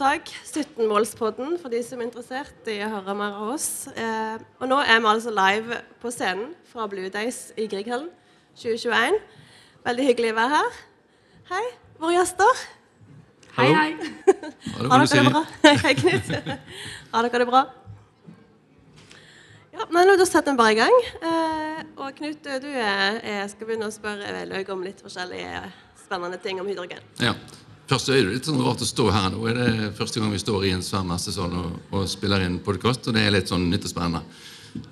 Podkastopptak. 17-målspodden for de som er interessert i å høre mer av oss. Eh, og nå er vi altså live på scenen fra Blue Days i Grieghallen 2021. Veldig hyggelig å være her. Hei, våre gjester. Hei, hei. Har dere det bra? Hei, Knut. Har dere det bra? Ja, men Da setter vi bare i gang. Eh, og Knut, du er, er, skal begynne å spørre Løg om litt forskjellige spennende ting om hydrogen. Ja. Først er det litt sånn rart å stå her. Nå er det første gang vi står i en svær messesal og, og spiller inn podkast, og det er litt sånn nytt og spennende.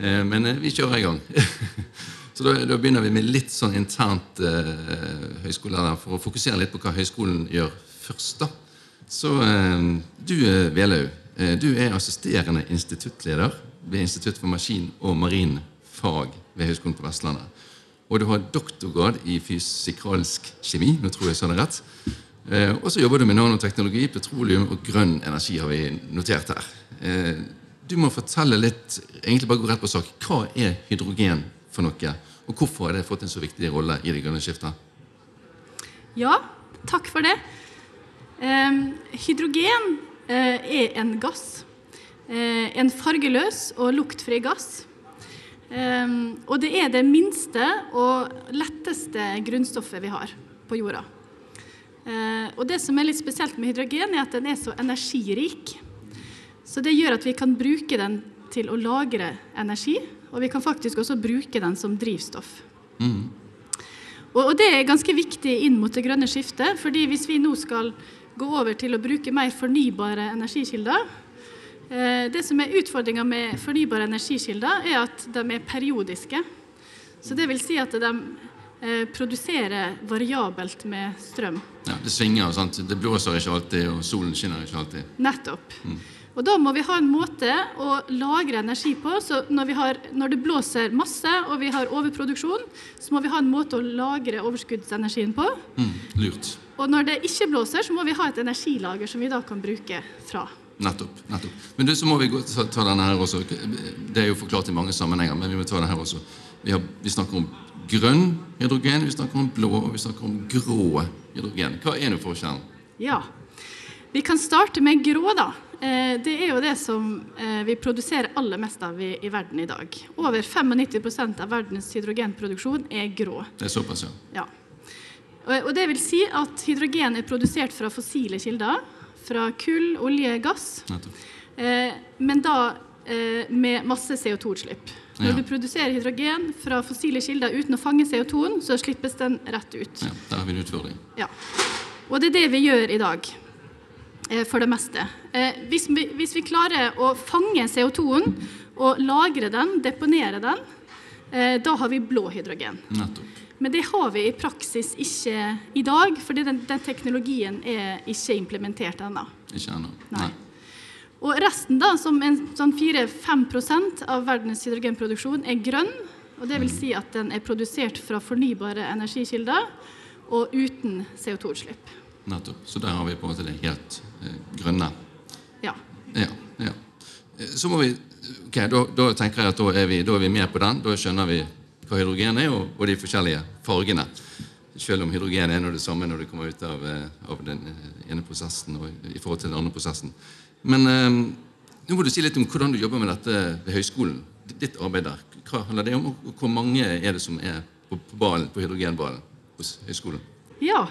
Eh, men eh, vi kjører i gang. så da, da begynner vi med litt sånn internt eh, høyskole for å fokusere litt på hva høyskolen gjør først. da. Så eh, du eh, Velaug, eh, du er assisterende instituttleder ved Institutt for maskin- og marinfag ved Høgskolen på Vestlandet. Og du har doktorgrad i fysikalsk kjemi. nå tror jeg jeg sa det rett. Eh, og så jobber du med nanoteknologi, petroleum og grønn energi. har vi notert her. Eh, du må fortelle litt, egentlig bare gå rett på sak. Hva er hydrogen for noe? Og hvorfor har det fått en så viktig rolle i det grønne skiftet? Ja, takk for det. Eh, hydrogen er en gass. Eh, en fargeløs og luktfri gass. Og det er det minste og letteste grunnstoffet vi har på jorda. Eh, og det som er litt spesielt med hydrogen, er at den er så energirik. Så det gjør at vi kan bruke den til å lagre energi, og vi kan faktisk også bruke den som drivstoff. Og, og det er ganske viktig inn mot det grønne skiftet, fordi hvis vi nå skal gå over til å bruke mer fornybare energikilder eh, Det som er utfordringa med fornybare energikilder, er at de er periodiske. Så det vil si at de eh, produserer variabelt med strøm. Ja, Det svinger, sant? det blåser ikke alltid, og solen skinner ikke alltid. Nettopp. Og da må vi ha en måte å lagre energi på. Så når, vi har, når det blåser masse og vi har overproduksjon, så må vi ha en måte å lagre overskuddsenergien på. Mm, lurt. Og når det ikke blåser, så må vi ha et energilager som vi da kan bruke fra. Nettopp. nettopp. Men du, så må vi gå, ta, ta denne her også. Det er jo forklart i mange sammenhenger, men vi må ta denne her også. Vi, har, vi snakker om grønn hydrogen, vi snakker om blå, og vi snakker om grå hydrogen. Hva er nå forskjellen? Ja. Vi kan starte med grå, da. Eh, Det er jo det som eh, vi produserer aller mest av i, i verden i dag. Over 95% av verdens hydrogenproduksjon er grå. Det er såpass, ja. Ja. Og, det vil si at hydrogen er produsert fra fossile kilder. Fra kull, olje, gass. Nettopp. Eh, men da med masse CO2-utslipp. Når Ja. du produserer hydrogen fra fossile kilder uten å fange CO2-en, så slippes den rett ut. Ja, der har vi en utfordring. Ja. Og det er det vi gjør i dag. eh, For det meste. Eh, Hvis vi, hvis vi klarer å fange CO2-en og lagre den, deponere den, eh, da har vi blå hydrogen. Nettopp. Men det har vi i praksis ikke i dag, fordi den, den teknologien er ikke implementert ennå. Ikke ennå. Nei. Og resten, da, som en sånn 4-5% av verdens hydrogenproduksjon, er grønn. Og det vil si at den er produsert fra fornybare energikilder og uten CO2-utslipp. Nettopp. Så der har vi på en måte det helt eh, grønne. Ja. Ja, ja. Eh, Så må vi ok, da, da tenker jeg at da er, vi, da er vi med på den. Da skjønner vi hva hydrogen er, og, og de forskjellige fargene. Selv om hydrogen er noe det samme når det kommer ut av, eh, av den eh, ene prosessen og i forhold til den andre prosessen. Men eh, nå må du si litt om hvordan du jobber med dette ved høyskolen. Ditt arbeid der. Hva handler det om, og hvor mange er det som er på, ballen, på hydrogenballen hos høyskolen? ja.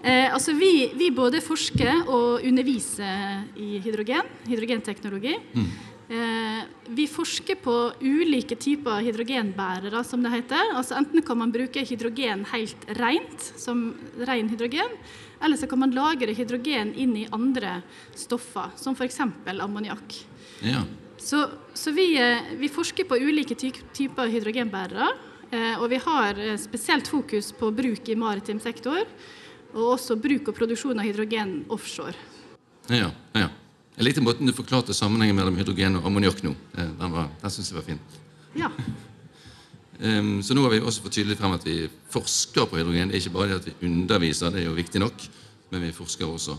Eh, altså vi, vi både forsker og underviser i hydrogen, hydrogenteknologi. Eh, vi forsker på ulike typer hydrogenbærere, som det heter. Altså enten kan man bruke hydrogen helt rent, som ren hydrogen, eller så kan man lagre hydrogen inn i andre stoffer, som f.eks. ammoniakk. Ja. Så, så vi, eh, vi forsker på ulike ty typer hydrogenbærere. Eh, og vi har eh, spesielt fokus på bruk i maritim sektor. og også bruk og produksjon av hydrogen offshore. Ja, ja. Jeg likte måten du forklarte sammenhengen mellom hydrogen og ammoniakk nå. Den, var- den syns jeg var fin. Ja. Ehm, Så nå har vi også fått tydelig frem at vi forsker på hydrogen. Det er ikke bare det at vi underviser, det er jo viktig nok, men vi forsker også.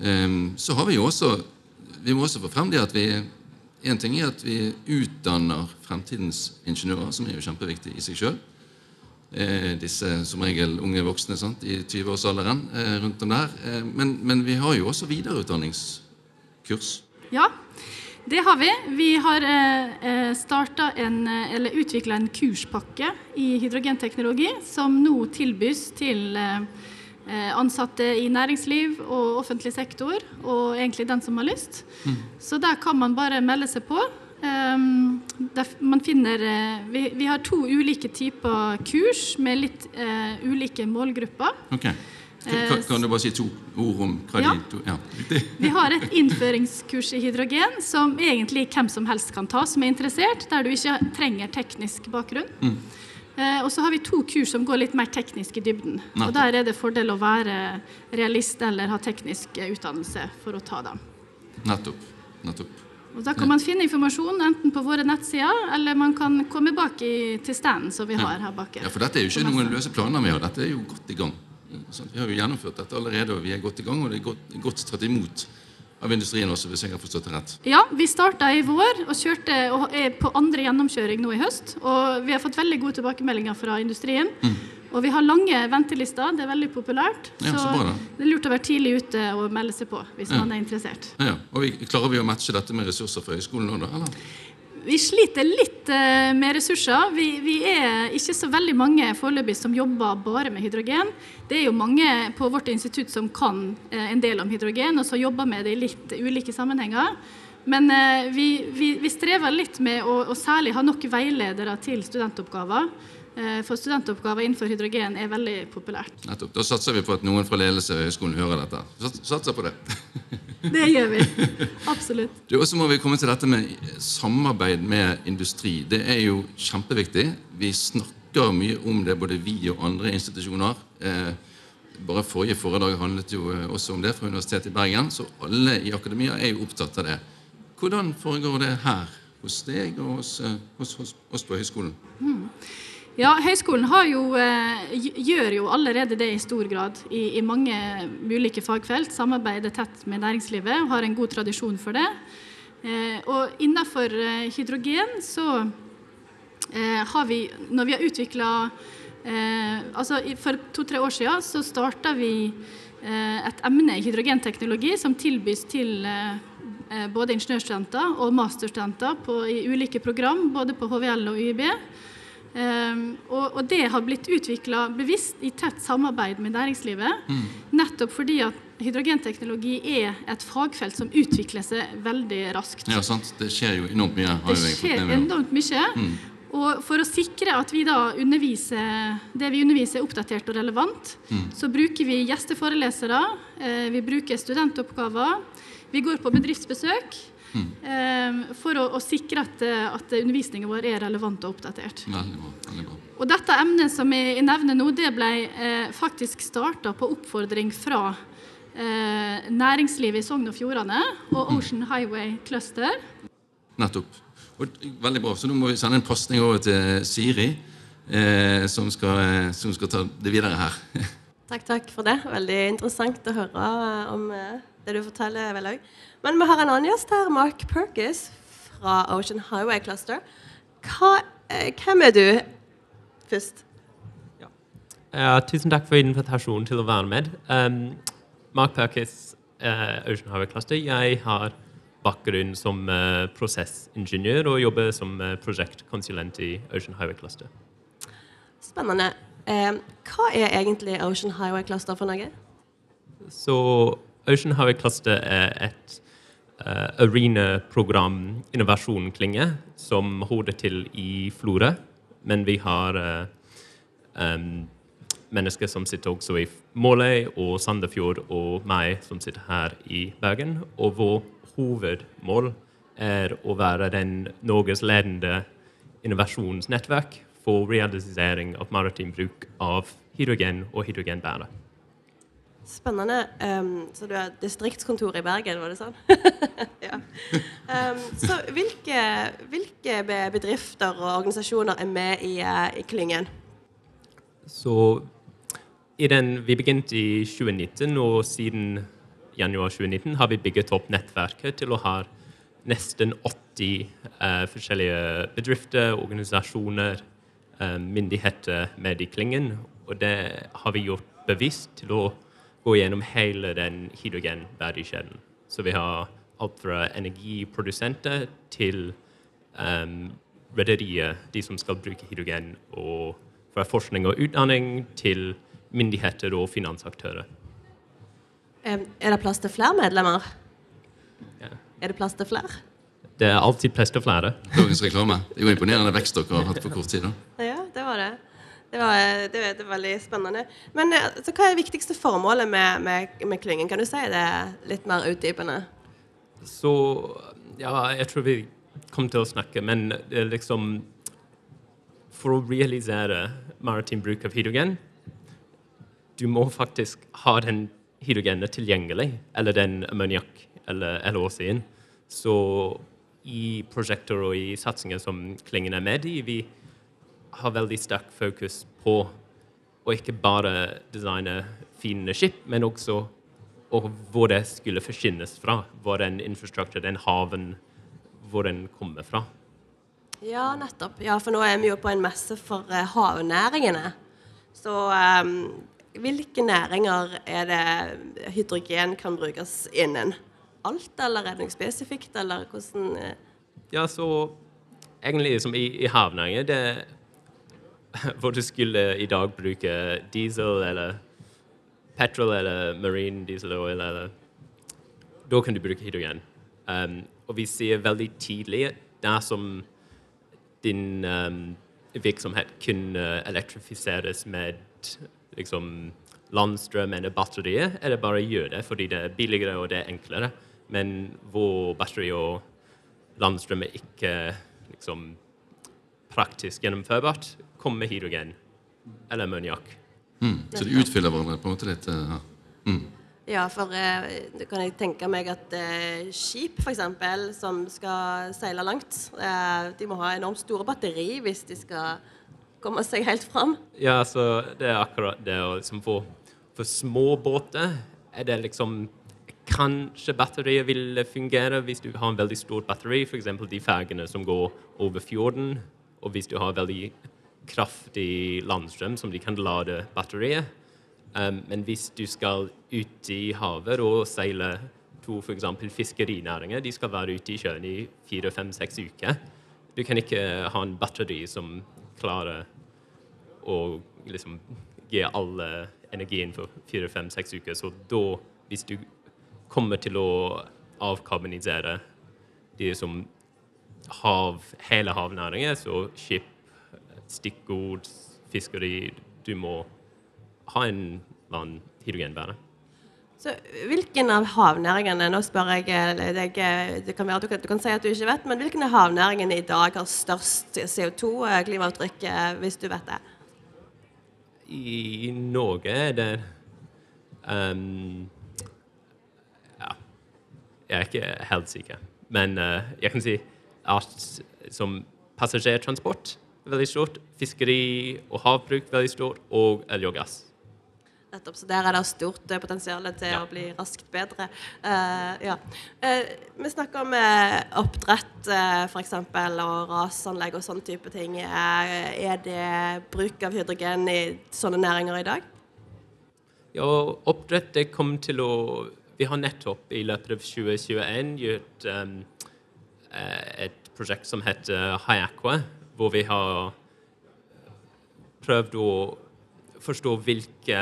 Ehm, Så har vi jo også Vi må også få frem det at vi En ting er at vi utdanner fremtidens ingeniører, som er jo kjempeviktig i seg sjøl. Eh, disse som regel unge voksne sant, i 20-årsalderen eh, rundt om der. Men, men vi har jo også videreutdanningskurs. Ja, det har vi. Vi har eh, en, eh, eller utvikla en kurspakke i hydrogenteknologi som nå tilbys til eh, eh, ansatte i næringsliv og offentlig sektor, og egentlig den som har lyst. Så der kan man bare melde seg på. Um, man finner, eh, vi, vi har to ulike typer kurs med litt eh, ulike målgrupper. Ok. Kan, kan- kan du bare si to ord om hva Ja. Ja. Vi har et innføringskurs i hydrogen som egentlig hvem som helst kan ta som er interessert, der du ikke trenger teknisk bakgrunn. Eh, og så har vi to kurs som går litt mer teknisk i dybden. Nei. Og der er det fordel å være realist eller ha teknisk eh, utdannelse for å ta dem. Nettopp. Nettopp. Og Da kan man finne informasjon enten på våre nettsider, eller man kan komme bak i, til standen som vi har her bak. Ja, For dette er jo ikke noen løse planer vi har, dette er jo godt i gang. Vi har jo gjennomført dette allerede, og vi er godt i gang, og det er godt, godt tatt imot av industrien også, hvis jeg har forstått det rett. Ja, vi starta i vår og kjørte og er på andre gjennomkjøring nå i høst. Og vi har fått veldig gode tilbakemeldinger fra industrien. Og vi har lange ventelister, det er veldig populært. Mm. Ja, så bra det er lurt å være tidlig ute og melde seg på hvis man er interessert. Ja, ja. Og vi, Klarer vi å matche dette med ressurser fra høyskolen nå, da? eller? Vi sliter litt eh, med ressurser. Vi, vi er ikke så veldig mange foreløpig som jobber bare med hydrogen. Det er jo mange på vårt institutt som kan eh, en del om hydrogen, og som jobber med det i litt ulike sammenhenger. Men eh, vi, vi, vi strever litt med å, å særlig ha nok veiledere til studentoppgaver. Eh, for studentoppgaver innenfor hydrogen er veldig populært. Nettopp. Da satser vi på at noen fra ledelse ved høyskolen hører dette. Sats- Satser på det. Det gjør vi. Absolutt. Og så må vi komme til dette med samarbeid med industri. Det er jo kjempeviktig. Vi snakker mye om det, både vi og andre institusjoner. Eh, bare forrige foredrag handlet jo eh, også om det fra Universitetet i Bergen, så alle i akademia er jo opptatt av det. Hvordan foregår det her hos deg og hos, hos, hos, hos på høyskolen? Ja, Høgskolen jo, eh, gjør jo allerede det i stor grad i, i mange ulike fagfelt. Samarbeider tett med næringslivet og har en god tradisjon for det. Eh, og innenfor eh, hydrogen så har vi, når vi har utvikla altså For to-tre år siden så starta vi et emne i hydrogenteknologi som tilbys til både ingeniørstudenter og masterstudenter på, i ulike program, både på HVL og UiB. Um, og, det har blitt utvikla bevisst i tett samarbeid med næringslivet. Nettopp fordi at hydrogenteknologi er et fagfelt som utvikler seg veldig raskt. Ja, sant? Det skjer jo enormt mye. har Det skjer enormt mye. Og for å sikre at vi da underviser, det vi underviser er oppdatert og relevant, så bruker vi gjesteforelesere, eh, vi bruker studentoppgaver, vi går på bedriftsbesøk. Eh, For å, å sikre at, eh, at undervisningen vår er relevant og oppdatert. Veldig bra. veldig bra. Og dette emnet som jeg nevner nå, det ble eh, faktisk starta på oppfordring fra eh, næringslivet i Sogn og Fjordane og Ocean Highway Cluster. Nettopp. Og, veldig bra. Så nå må vi sende en pasning over til Siri, eh, som, skal, eh, som skal ta det videre her. Takk, takk for det. Veldig interessant å høre eh, om eh, det du forteller, Vellaug. Men vi har en annen gjest her, Mark Perkis fra Ocean Highway Cluster. Hva, eh, hvem er du først? Ja, tusen takk for invitasjonen til å være med. Um, Mark Perkis, uh, Ocean Highway Cluster. Jeg har bakgrunn som uh, prosessingeniør og jobber som uh, prosjektkonsulent i Ocean Highway Cluster. Spennende. Hva er egentlig Ocean Highway Cluster for noe? Så Ocean Highway Cluster er et uh, arena-program, innovasjonsklynge, som holder til i Florø. Men vi har uh, um, mennesker som sitter også i Måløy og Sandefjord, og meg som sitter her i Bergen. Og vår hovedmål er å være den Norges ledende innovasjonsnettverk for realisering av maritim bruk av hydrogen og hydrogenbærere. Spennende. Um, så du er distriktskontor i Bergen, var det sånn? ja. Um, så hvilke, hvilke bedrifter og organisasjoner er med i, eh, i klyngen? Så i den, vi begynte i 2019, og siden januar 2019 har vi bygget opp nettverket til å ha nesten 80 uh, forskjellige bedrifter, organisasjoner, uh, myndigheter med i klyngen. Og det har vi gjort bevisst til å gå gjennom hele den hydrogenverdikjeden. Så vi har alt fra energiprodusenter til um, rederier, de som skal bruke hydrogen, og fra forskning og utdanning til myndigheter og finansaktører. Er det plass til flere medlemmer? Ja. Er det plass til flere? Det er alltid plass til flere. Dagens reklame. Det jo imponerende vekst dere har hatt på kort tid. da. Ja, det var det. Det var, det, var veldig spennende. Men eh, altså, hva er det viktigste formålet med, med, med klyngen? Kan du si det litt mer utdypende? Så ja, jeg tror vi kommer til å snakke, men det er liksom For å realisere maritim bruk av hydrogen, du må faktisk ha den hydrogenet tilgjengelig, eller den ammoniakk eller LHC-en. Så i prosjekter og i satsinger som Klyngen er med i, vi har veldig sterk fokus på å ikke bare designe fine skip, men også og hvor det skulle forsynes fra. Hvor den infrastruktur, den haven, hvor den kommer fra. Ja, nettopp. Ja, for nå er vi jo på en messe for eh, havnæringene. Så um, hvilke næringer er det hydrogen kan brukes innen? Alt, eller er det noe spesifikt, eller hvordan eh? Ja, så egentlig som i, i havnæringen det Hvor du skulle i dag bruke diesel eller petrol eller marine diesel oil eller Da kan du bruke hydrogen. Um, og vi ser veldig tidlig at dersom din um, virksomhet kunne elektrifiseres med liksom landstrøm eller batterier, er det bare gjøre det fordi det er billigere og det er enklere. Men hvor batteri og landstrøm er ikke liksom praktisk gjennomførbart, kommer hydrogen eller ammoniakk. Mm. Så de utfyller hverandre på en måte litt Ja. Mm. Ja, for eh, kan jeg tenke meg at eh, skip f.eks. som skal seile langt, eh, de må ha enormt store batteri hvis de skal komme seg helt fram. Ja, så det er akkurat det å liksom få For små båter er det liksom Kanskje batteriet vil fungere hvis du har en veldig stort batteri, f.eks. de fergene som går over fjorden, og hvis du har veldig kraftig landstrøm som de kan lade batteriet. Um, men hvis du skal ut i havet og seile to f.eks. fiskerinæringer, de skal være ute i sjøen i fire, fem, seks uker. Du kan ikke ha en batteri som klarer å liksom gi alle energien for fire, fem, seks uker. Så da, hvis du kommer til å avkarbonisere de som hav, hele havnæringen, så skip, stikkord, fiskeri Du må ha en eller annen hydrogenbærer. Så hvilken av havnæringene Nå spør jeg eh, deg eh, Det kan være du kan, du kan si at du ikke vet, men hvilken av havnæringene i dag har størst CO2-klimaavtrykk, hvis du vet det? I Norge er det um, Ja, jeg er ikke helt sikker. Men uh, jeg kan si at som passasjertransport er veldig stort, fiskeri og havbruk veldig stort, og olje og gass. Nettopp, så Der er det stort eh, potensial til Ja. å bli raskt bedre. Uh, ja. uh, vi snakker om oppdrett uh, f.eks. og rasanlegg og sånne type ting. Uh, er det bruk av hydrogen i sånne næringer i dag? Ja, oppdrett det kommer til å Vi har nettopp i løpet av 2021 gjort um, et prosjekt som heter Hayaqua, hvor vi har prøvd å forstå hvilke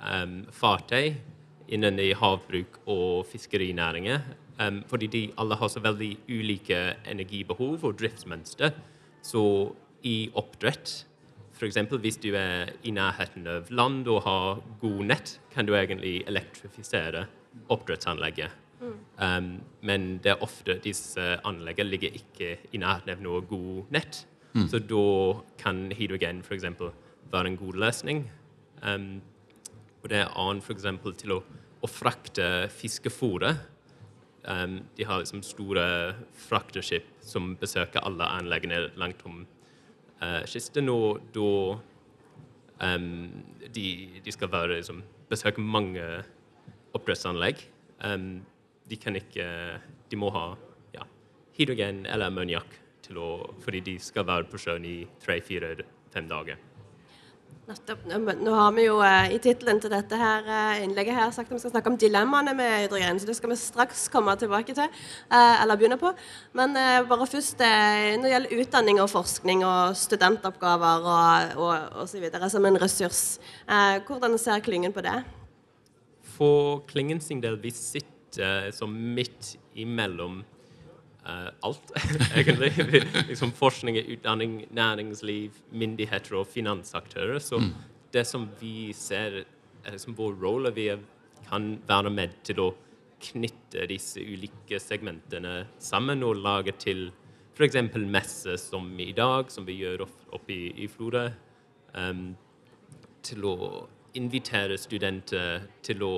um, fartøy innen i havbruk og fiskerinæringer. Um, fordi de alle har så veldig ulike energibehov og driftsmønster. Så i oppdrett, f.eks. hvis du er i nærheten av land og har god nett, kan du egentlig elektrifisere oppdrettsanlegget. Um, men det er ofte disse anleggene ligger ikke i nærheten av noe god nett. Så da kan hydrogen f.eks. være en god løsning. Um, Og det er annet f.eks. til å, å frakte fiskefôret. Um, de har liksom store frakteskip som besøker alle anleggene langt om uh, kysten. Og da um, de, de, skal være, liksom, besøke mange oppdrettsanlegg. Um, de kan ikke De må ha ja, hydrogen eller ammoniakk fordi de skal være på sjøen i tre-fire-fem dager. Nettopp. Nå har vi jo eh, i tittelen til dette her eh, innlegget her sagt at vi skal snakke om dilemmaene med hydrogen, så det skal vi straks komme tilbake til, eh, eller begynne på. Men bare først når det gjelder utdanning og forskning og studentoppgaver og, og, og så videre som en ressurs, hvordan ser klyngen på det? For klyngen sin del, vi sitter som midt imellom alt, egentlig. liksom forskning, utdanning, næringsliv, myndigheter og finansaktører. Så mm. det som vi ser er liksom vår rolle, vi kan være med til å knytte disse ulike segmentene sammen og lage til f.eks. messe som i dag, som vi gjør oppe i, i Florø. Um, til å invitere studenter til å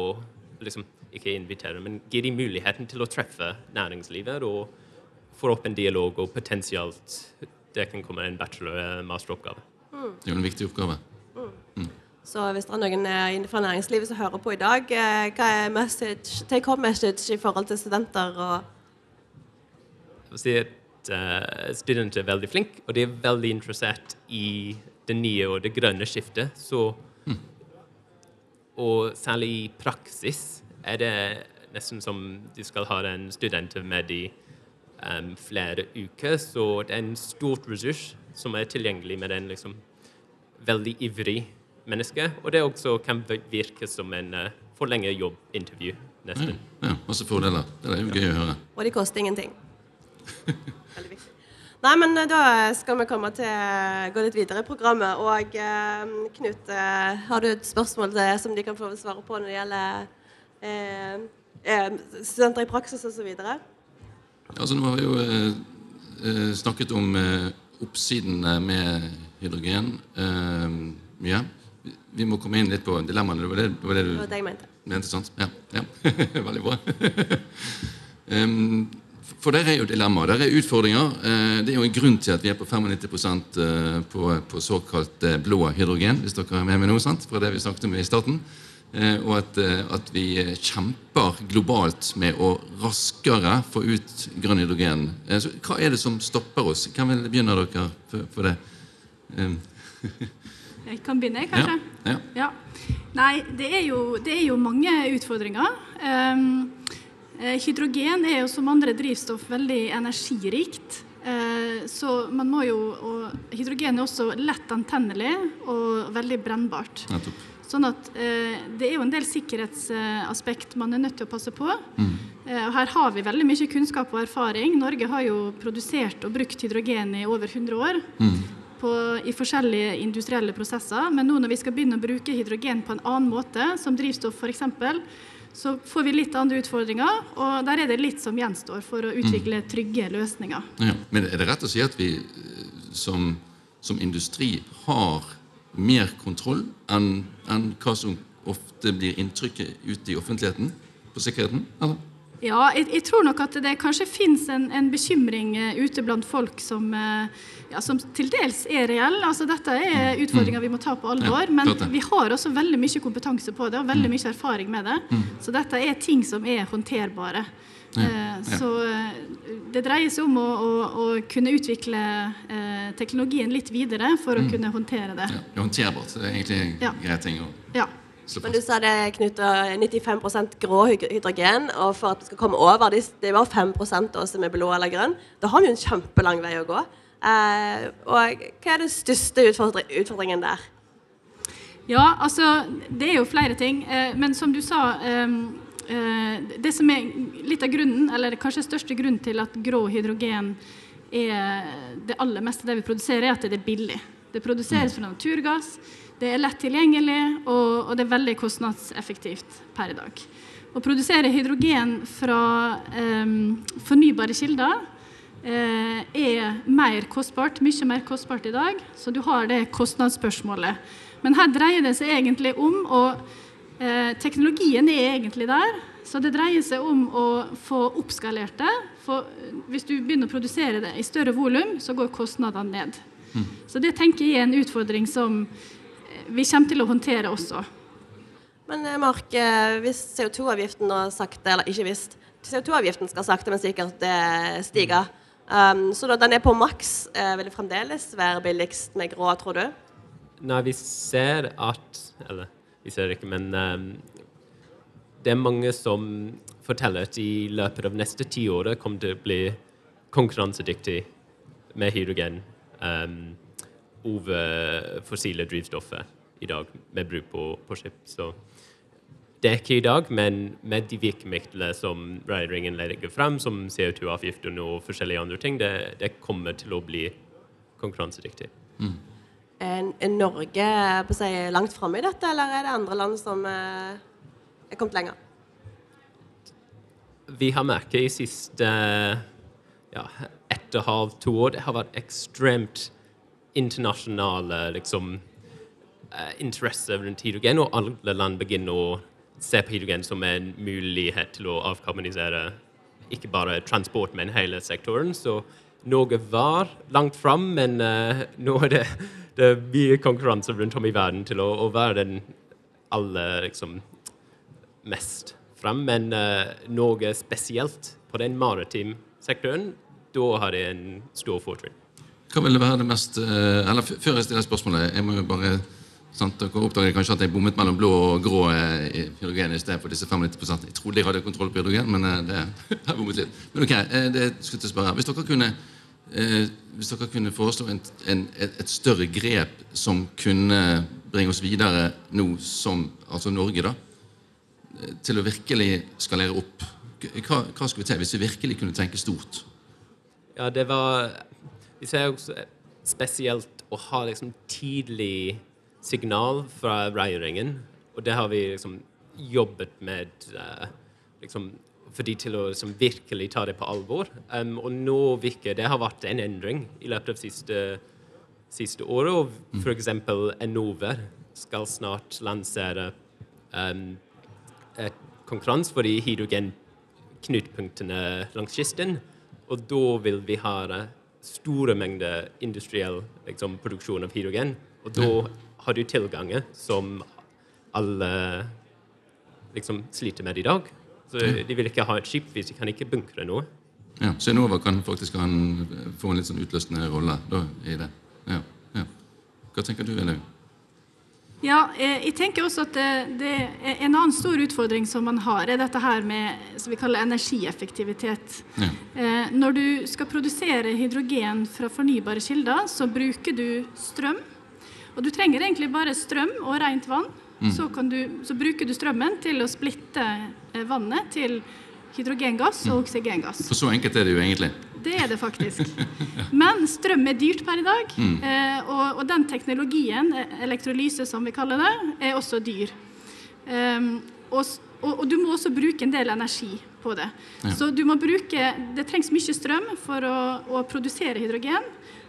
liksom, Ikke invitere, men gi dem muligheten til å treffe næringslivet og får opp en dialog, og potensielt det kan komme en bachelor-masteroppgave. Mm. Det er jo en viktig oppgave. Mm. Mm. Så hvis det er noen innenfor næringslivet som hører på i dag, eh, hva er message, take home message i forhold til studenter? og Jeg vil si at uh, studenter er veldig flinke, og de er veldig interessert i det nye og det grønne skiftet. Så, mm. Og særlig i praksis er det nesten som de skal ha en student med i um, flere uker. Så det er en stort ressurs som er tilgjengelig med en liksom, veldig ivrig menneske. Og det også kan virke som en uh, forlenget jobbintervju, nesten. Ja, ja, masse fordeler. Det er jo gøy å høre. Og de koster ingenting. Veldig viktig. Nei, men eh, da skal vi komme til gå litt videre i programmet. Og eh, Knut, eh, har du et spørsmål til, som de kan få svare på når det gjelder eh, eh studenter i praksis osv.? Altså, nå har vi jo eh, eh snakket om eh, oppsidene med hydrogen eh, mye. Vi må komme inn litt på dilemmaene. Det var det, det, var det du det jeg mente. mente sant? Ja. ja. Veldig bra. um, for der er jo dilemmaer. Der er utfordringer. Uh, det er jo en grunn til at vi er på 95 uh, på, på såkalt blå hydrogen, hvis dere er med meg nå, sant? fra det vi snakket om i starten. Eh, og at, eh, at, vi kjemper globalt med å raskere få ut grønn hydrogen. Eh, så hva er det som stopper oss? Hvem vil begynne dere for det? Jeg kan begynne, kanskje? Ja. ja. ja. Nei, det er, jo, det er, jo, mange utfordringer. Um, hydrogen er jo som andre drivstoff veldig energirikt. Uh, så man må jo og Hydrogen er også lett antennelig og veldig brennbart. Nettopp. Sånn at eh, Det er jo en del sikkerhetsaspekt man er nødt til å passe på. Mm. Eh, og Her har vi veldig mye kunnskap og erfaring. Norge har jo produsert og brukt hydrogen i over 100 år. Mm. På, I forskjellige industrielle prosesser. Men nå når vi skal begynne å bruke hydrogen på en annen måte, som drivstoff f.eks., så får vi litt andre utfordringer. Og der er det litt som gjenstår for å utvikle mm. trygge løsninger. Ja, men er det rett å si at vi eh, som, som industri har mer kontroll enn, enn hva som ofte blir inntrykket ute i offentligheten på sikkerheten? eller? Ja, jeg, jeg, tror nok at det kanskje finnes en, en bekymring uh, ute blant folk som, uh, ja, som, til dels er reell. Altså, dette er mm. utfordringer mm. vi må ta på alvor. Men vi har også veldig mye kompetanse på det og veldig mm. mye erfaring med det. Så dette er ting som er håndterbare. Ja, så det dreier seg om å, å, å kunne utvikle eh, teknologien litt videre for å mm. kunne håndtere det. Ja, det er håndterbart. Det er egentlig en ja. grei ting å ja. Men du sa det Knut, 95% grå hydrogen, og for at vi skal komme over det er var 5 da, som er blå eller grønn. Da har vi jo en kjempelang vei å gå. Eh, og hva er den største utfordringen der? Ja, altså Det er jo flere ting. Eh, men som du sa eh, Eh, det som er litt av grunnen, eller kanskje største grunnen til at grå hydrogen er det aller meste det vi produserer, er at det er billig. Det produseres fra naturgass, det er lett tilgjengelig, og, og det er veldig kostnadseffektivt per i dag. Å produsere hydrogen fra eh, fornybare kilder eh, er mer kostbart, mye mer kostbart i dag, så du har det kostnadsspørsmålet. Men her dreier det seg egentlig om å Eh, teknologien er egentlig der, så det dreier seg om å få oppskalert det. For hvis du begynner å produsere det i større volum, så går kostnadene ned. Mm. Så det tenker jeg er en utfordring som vi kommer til å håndtere også. Men eh, Mark, eh, hvis CO2-avgiften sakte, eller ikke hvis, CO2-avgiften skal sakte, men sikkert stige, um, så da den er på maks, vil det fremdeles være billigst med grå, tror du? Nei, vi ser at Eller ser ikke, men um, det er mange som forteller at i løpet av neste ti året kommer til å bli konkurransedyktig med hydrogen um, over fossile drivstoffer i dag, med bruk på, på skip. Så det er ikke i dag, men med de virkemidlene som regjeringen legger frem, som CO2-avgifter og forskjellige andre ting, det, det, kommer til å bli konkurransedyktig. Mm. Er Norge på si, langt framme i dette, eller er det andre land som eh, er kommet lenger? Vi har merket i siste ja, ett og halv, to år Det har vært ekstremt internasjonale liksom, eh, interesse rundt hydrogen, og alle land begynner å se på hydrogen som en mulighet til å avkarbonisere ikke bare transport, men hele sektoren. Så Norge var langt fram, men uh, nå er det det er mye konkurranse rundt om i verden til å, å være den aller liksom, mest frem. Men uh, Norge spesielt på den maritime sektoren, da har det en stor fortrinn. Hva vil det være det mest uh, Eller før jeg stiller spørsmålet, jeg må jo bare sant, Dere oppdager kanskje at jeg bommet mellom blå og grå uh, hydrogen i stedet for disse 95 Jeg trodde jeg hadde kontroll på hydrogen, men uh, det har bommet litt. Men ok, det skulle jeg spørre. Hvis dere kunne eh, hvis dere kunne foreslå en, en, et, større grep som kunne bringe oss videre nå som altså Norge, da, til å virkelig skalere opp. Hva, hva skulle vi til hvis vi virkelig kunne tenke stort? Ja, det var Vi ser også spesielt å ha liksom tidlig signal fra regjeringen. Og det har vi liksom jobbet med uh, liksom for de til å liksom, virkelig ta det på alvor. Um, og nå virker det har vært en endring i løpet av siste, siste året. Og mm. f.eks. Enova skal snart lansere um, et konkurranse for de hydrogenknutepunktene langs kysten. Og da vil vi ha store mengder industriell liksom, produksjon av hydrogen. Og da har du tilganger som alle liksom, sliter med i dag. Så De vil ikke ha et skip hvis de kan ikke bunkre noe. Ja, Så Enova kan faktisk en, få en litt sånn utløsende rolle da, i det. Ja, ja. Hva tenker du, Elin? Ja, eh, jeg tenker også at det, det, er En annen stor utfordring som man har, er dette her med som vi kaller energieffektivitet. Ja. Eh, når du skal produsere hydrogen fra fornybare kilder, så bruker du strøm. Og du trenger egentlig bare strøm og rent vann. Mm. Så, du, så, bruker du strømmen til å splitte eh, vannet til hydrogengass og mm. oksygengass. For så enkelt er det jo egentlig. Det er det faktisk. Men strøm er dyrt per i dag. Mm. Eh, og, og, den teknologien, eh, elektrolyse som vi kaller det, er også dyr. Um, og, og, og, du må også bruke en del energi på det. Ja. Så du må bruke Det trengs mye strøm for å, å produsere hydrogen.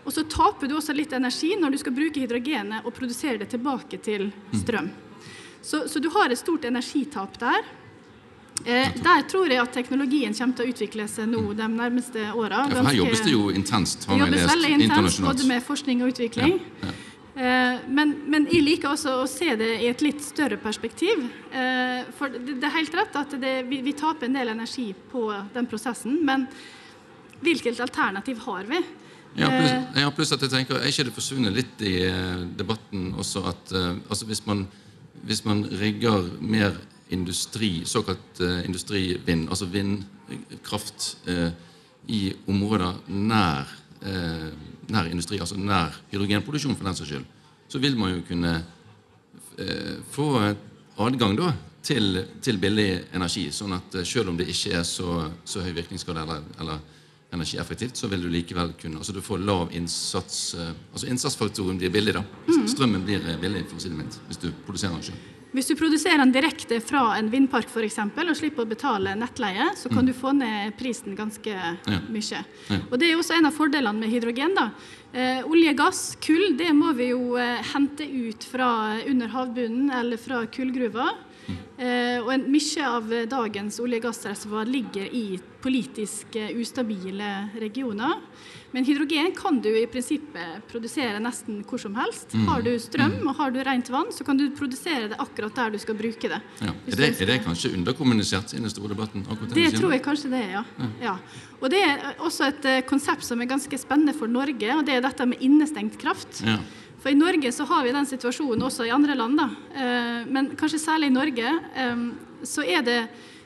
Og så taper du også litt energi når du skal bruke hydrogenet og produsere det tilbake til mm. strøm. Så, så, du har et stort energitap der. Eh, der tror jeg at teknologien kommer til å utvikle seg nå de nærmeste åra. Ja, her jobbes det jo intenst, har vi lest Veldig intenst, Både med forskning og utvikling. Ja, ja. Eh, men, men, jeg liker også å se det i et litt større perspektiv. Eh, for det, det er helt rett at det, vi, vi, taper en del energi på den prosessen. Men hvilket alternativ har vi? Ja, pluss, eh, ja, plus at jeg tenker, Er ikke det forsvunnet litt i eh, debatten også at uh, altså hvis man hvis man rigger mer industri, såkalt industrivind, altså vindkraft, i områder nær, nær, industri, altså nær hydrogenproduksjon for den saks skyld, så vil man jo kunne få adgang da til, til, billig energi. Sånn at selv om det ikke er så, så høy virkningsgrad eller, eller, energieffektivt, så vil du likevel kunne altså Du får lav innsats altså Innsatsfaktoren blir billig. da. Mm. Strømmen blir billig for å si det mildt, hvis du produserer den selv. Hvis du produserer den direkte fra en vindpark eksempel, og slipper å betale nettleie, så kan mm. du få ned prisen ganske ja. mye. Ja. Og Det er også en av fordelene med hydrogen. da. Eh, olje, gass, kull det må vi jo eh, hente ut fra under havbunnen eller fra kullgruver. Eh, og en, mye av dagens olje- og gassreservoar ligger i politisk eh, ustabile regioner. Men hydrogen kan du i prinsippet produsere nesten hvor som helst. Har du strøm og har du rent vann, så kan du produsere det akkurat der du skal bruke det. Ja. Er, det, er det kanskje underkommunisert i den store debatten? akkurat det tror jeg kanskje det er, ja. ja. Og det er også et eh, konsept som er ganske spennende for Norge, og det er dette med innestengt kraft. Ja. For i Norge så har vi den situasjonen også i andre land, da. Eh, men kanskje særlig i Norge eh, så, er det,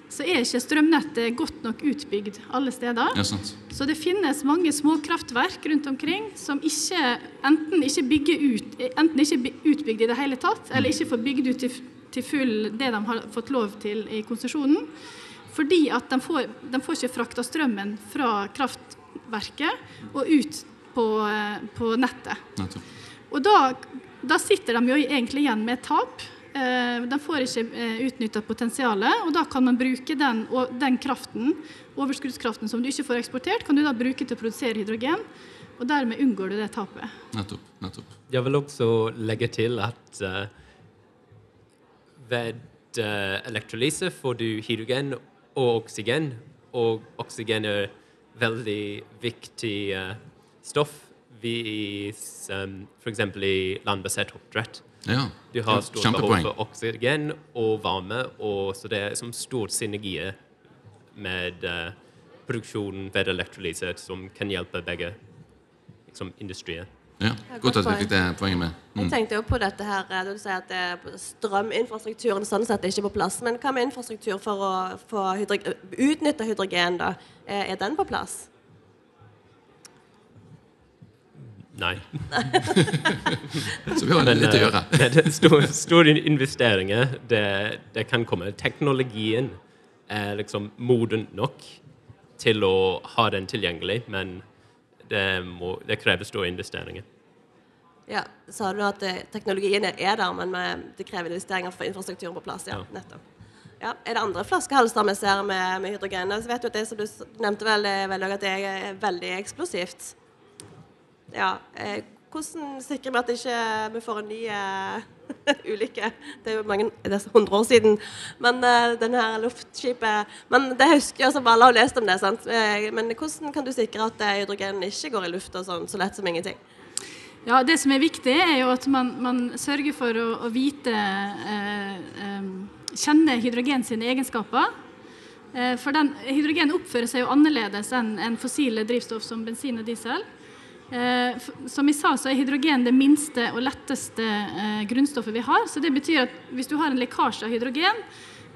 så er ikke strømnettet godt nok utbygd alle steder. ja. Så det finnes mange småkraftverk rundt omkring som ikke, enten ikke ut, enten ikke er utbygd i det hele tatt, eller ikke får bygd ut til, til full det de har fått lov til i konsesjonen. Fordi at de får, de får ikke frakta strømmen fra kraftverket og ut på, eh, på nettet. Nettopp. Og da, da sitter de jo egentlig igjen med et tap. Eh, De får ikke eh, utnytta potensialet, og da kan man bruke den, den kraften, overskuddskraften som du ikke får eksportert, kan du da bruke til å produsere hydrogen. Og dermed unngår du det tapet. Nettopp. nettopp. Jeg vil også legge til at uh, ved uh, elektrolyse får du hydrogen og oksygen, og oksygen er veldig viktig uh, stoff vis um, f.eks. i landbasert oppdrett. Ja. Du har Ja, stort behov for oksygen og varme, og så det er som stor synergi med uh, produksjonen ved elektrolyse som kan hjelpe begge liksom, industrier. Ja. Godt at vi fikk det poenget med. Jeg Mm. tenkte jo på dette her, eh, du sier at det er strøminfrastrukturen sånn sett er ikke på plass. Men hva med infrastruktur for å få hydro- utnytte hydrogen, da? Eh, Er den på plass? Nei. Så vi har litt å eh, gjøre. det er store, store investeringer. Det, det kan komme. Teknologien er liksom moden nok til å ha den tilgjengelig, men det, må, det krever store investeringer. Ja, Sa du at eh, teknologien er der, men med, det krever investeringer for infrastrukturen på plass? Ja, Ja. nettopp. Ja, er det andre flaskehalser vi ser med, med hydrogen? Så vet du at det som du nevnte vel, eh, vel også at det er veldig eksplosivt. Ja, eh, hvordan sikrer vi at ikke vi får en ny uh, ulykke? Det er jo mange, det er 100 år siden. Men uh, denne her luftskipet Men det husker jeg som alle har lest om det. sant? Men hvordan kan du sikre at hydrogen ikke går i lufta sånn så lett som ingenting? Ja, Det som er viktig, er jo at man, man sørger for å, å vite eh, eh, Kjenne hydrogen sine egenskaper. Eh, for den, hydrogen oppfører seg jo annerledes enn enn fossile drivstoff som bensin og diesel. Eh, som jeg sa, så er hydrogen det minste og letteste eh, grunnstoffet vi har. Så det betyr at hvis du har en lekkasje av hydrogen,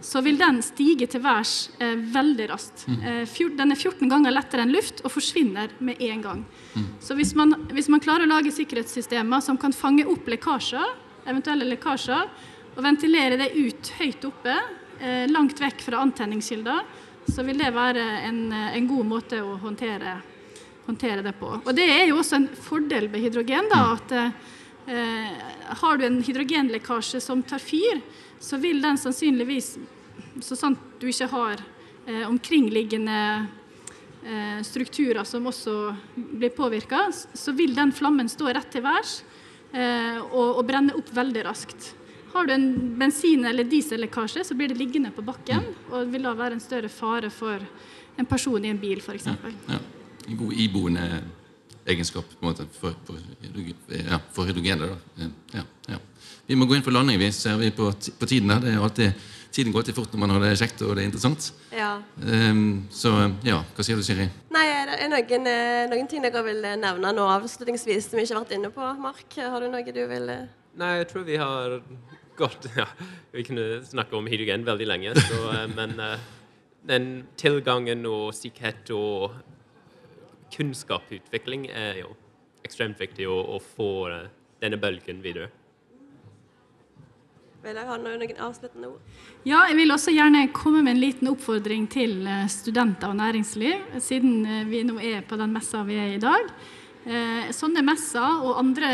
så vil den stige til værs eh, veldig raskt. Eh, den er 14 ganger lettere enn luft og forsvinner med en gang. Så hvis man, hvis man klarer å lage sikkerhetssystemer som kan fange opp lekkasjer, eventuelle lekkasjer, og ventilere det ut høyt oppe, eh, langt vekk fra antenningskilder, så vil det være en, en god måte å håndtere, håndtere det på. Og det er jo også en fordel med hydrogen, da, at eh, har du en hydrogenlekkasje som tar fyr, så vil den sannsynligvis, så sant du ikke har eh, omkringliggende eh, strukturer som også blir påvirka, så vil den flammen stå rett til værs eh, og, og brenne opp veldig raskt. Har du en bensin- eller diesellekkasje, så blir det liggende på bakken og vil da være en større fare for en person i en bil, f.eks. Ja. En god iboende egenskap på en måte, for, for, ja, for hydrogenet. da. Ja, ja. Vi må gå inn for landing. Vi ser vi på, på tiden her. Det er alltid, tiden går alltid fort når man har det kjekt og det er interessant. Ja. Um, så ja, hva sier du, Siri? Nei, det er noen, eh, noen ting dere vil eh, nevne nå avslutningsvis som vi ikke har vært inne på? Mark, har du noe du vil eh? Nei, jeg tror vi har gått ja, Vi kunne snakke om hydrogen veldig lenge, så, men den tilgangen og sikkerhet og kunnskapsutvikling er jo ekstremt viktig å, å få eh, denne bølgen videre. Vil jeg ha noen, avsluttende ord? Ja, jeg vil også gjerne komme med en liten oppfordring til eh, studenter og næringsliv, siden eh, vi nå er på den messa vi er i dag. Eh, Sånne messer og andre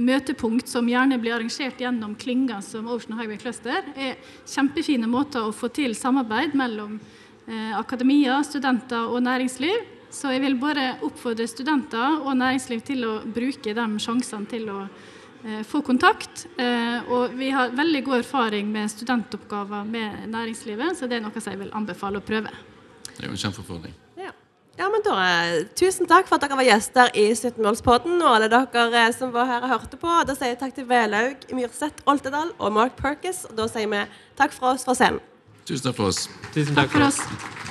møtepunkt som gjerne blir arrangert gjennom klynger som Ocean Highway Cluster, er kjempefine måter å få til samarbeid mellom eh, akademia, studenter og næringsliv. Så jeg vil bare oppfordre studenter og næringsliv til å bruke de sjansene til å eh, få kontakt. Eh, og vi har veldig god erfaring med studentoppgaver med næringslivet, så det er noe jeg vil anbefale å prøve. Det er jo en kjempeutfordring. Ja. ja, men da eh, Tusen takk for at dere var gjester i 17-målspodden, og alle dere som var her og hørte på. Da sier jeg takk til Velaug, Myrseth Oltedal og Mark Perkis. Og da sier vi takk fra oss fra scenen. Tusen takk for oss. Tusen Takk takk for for oss. oss.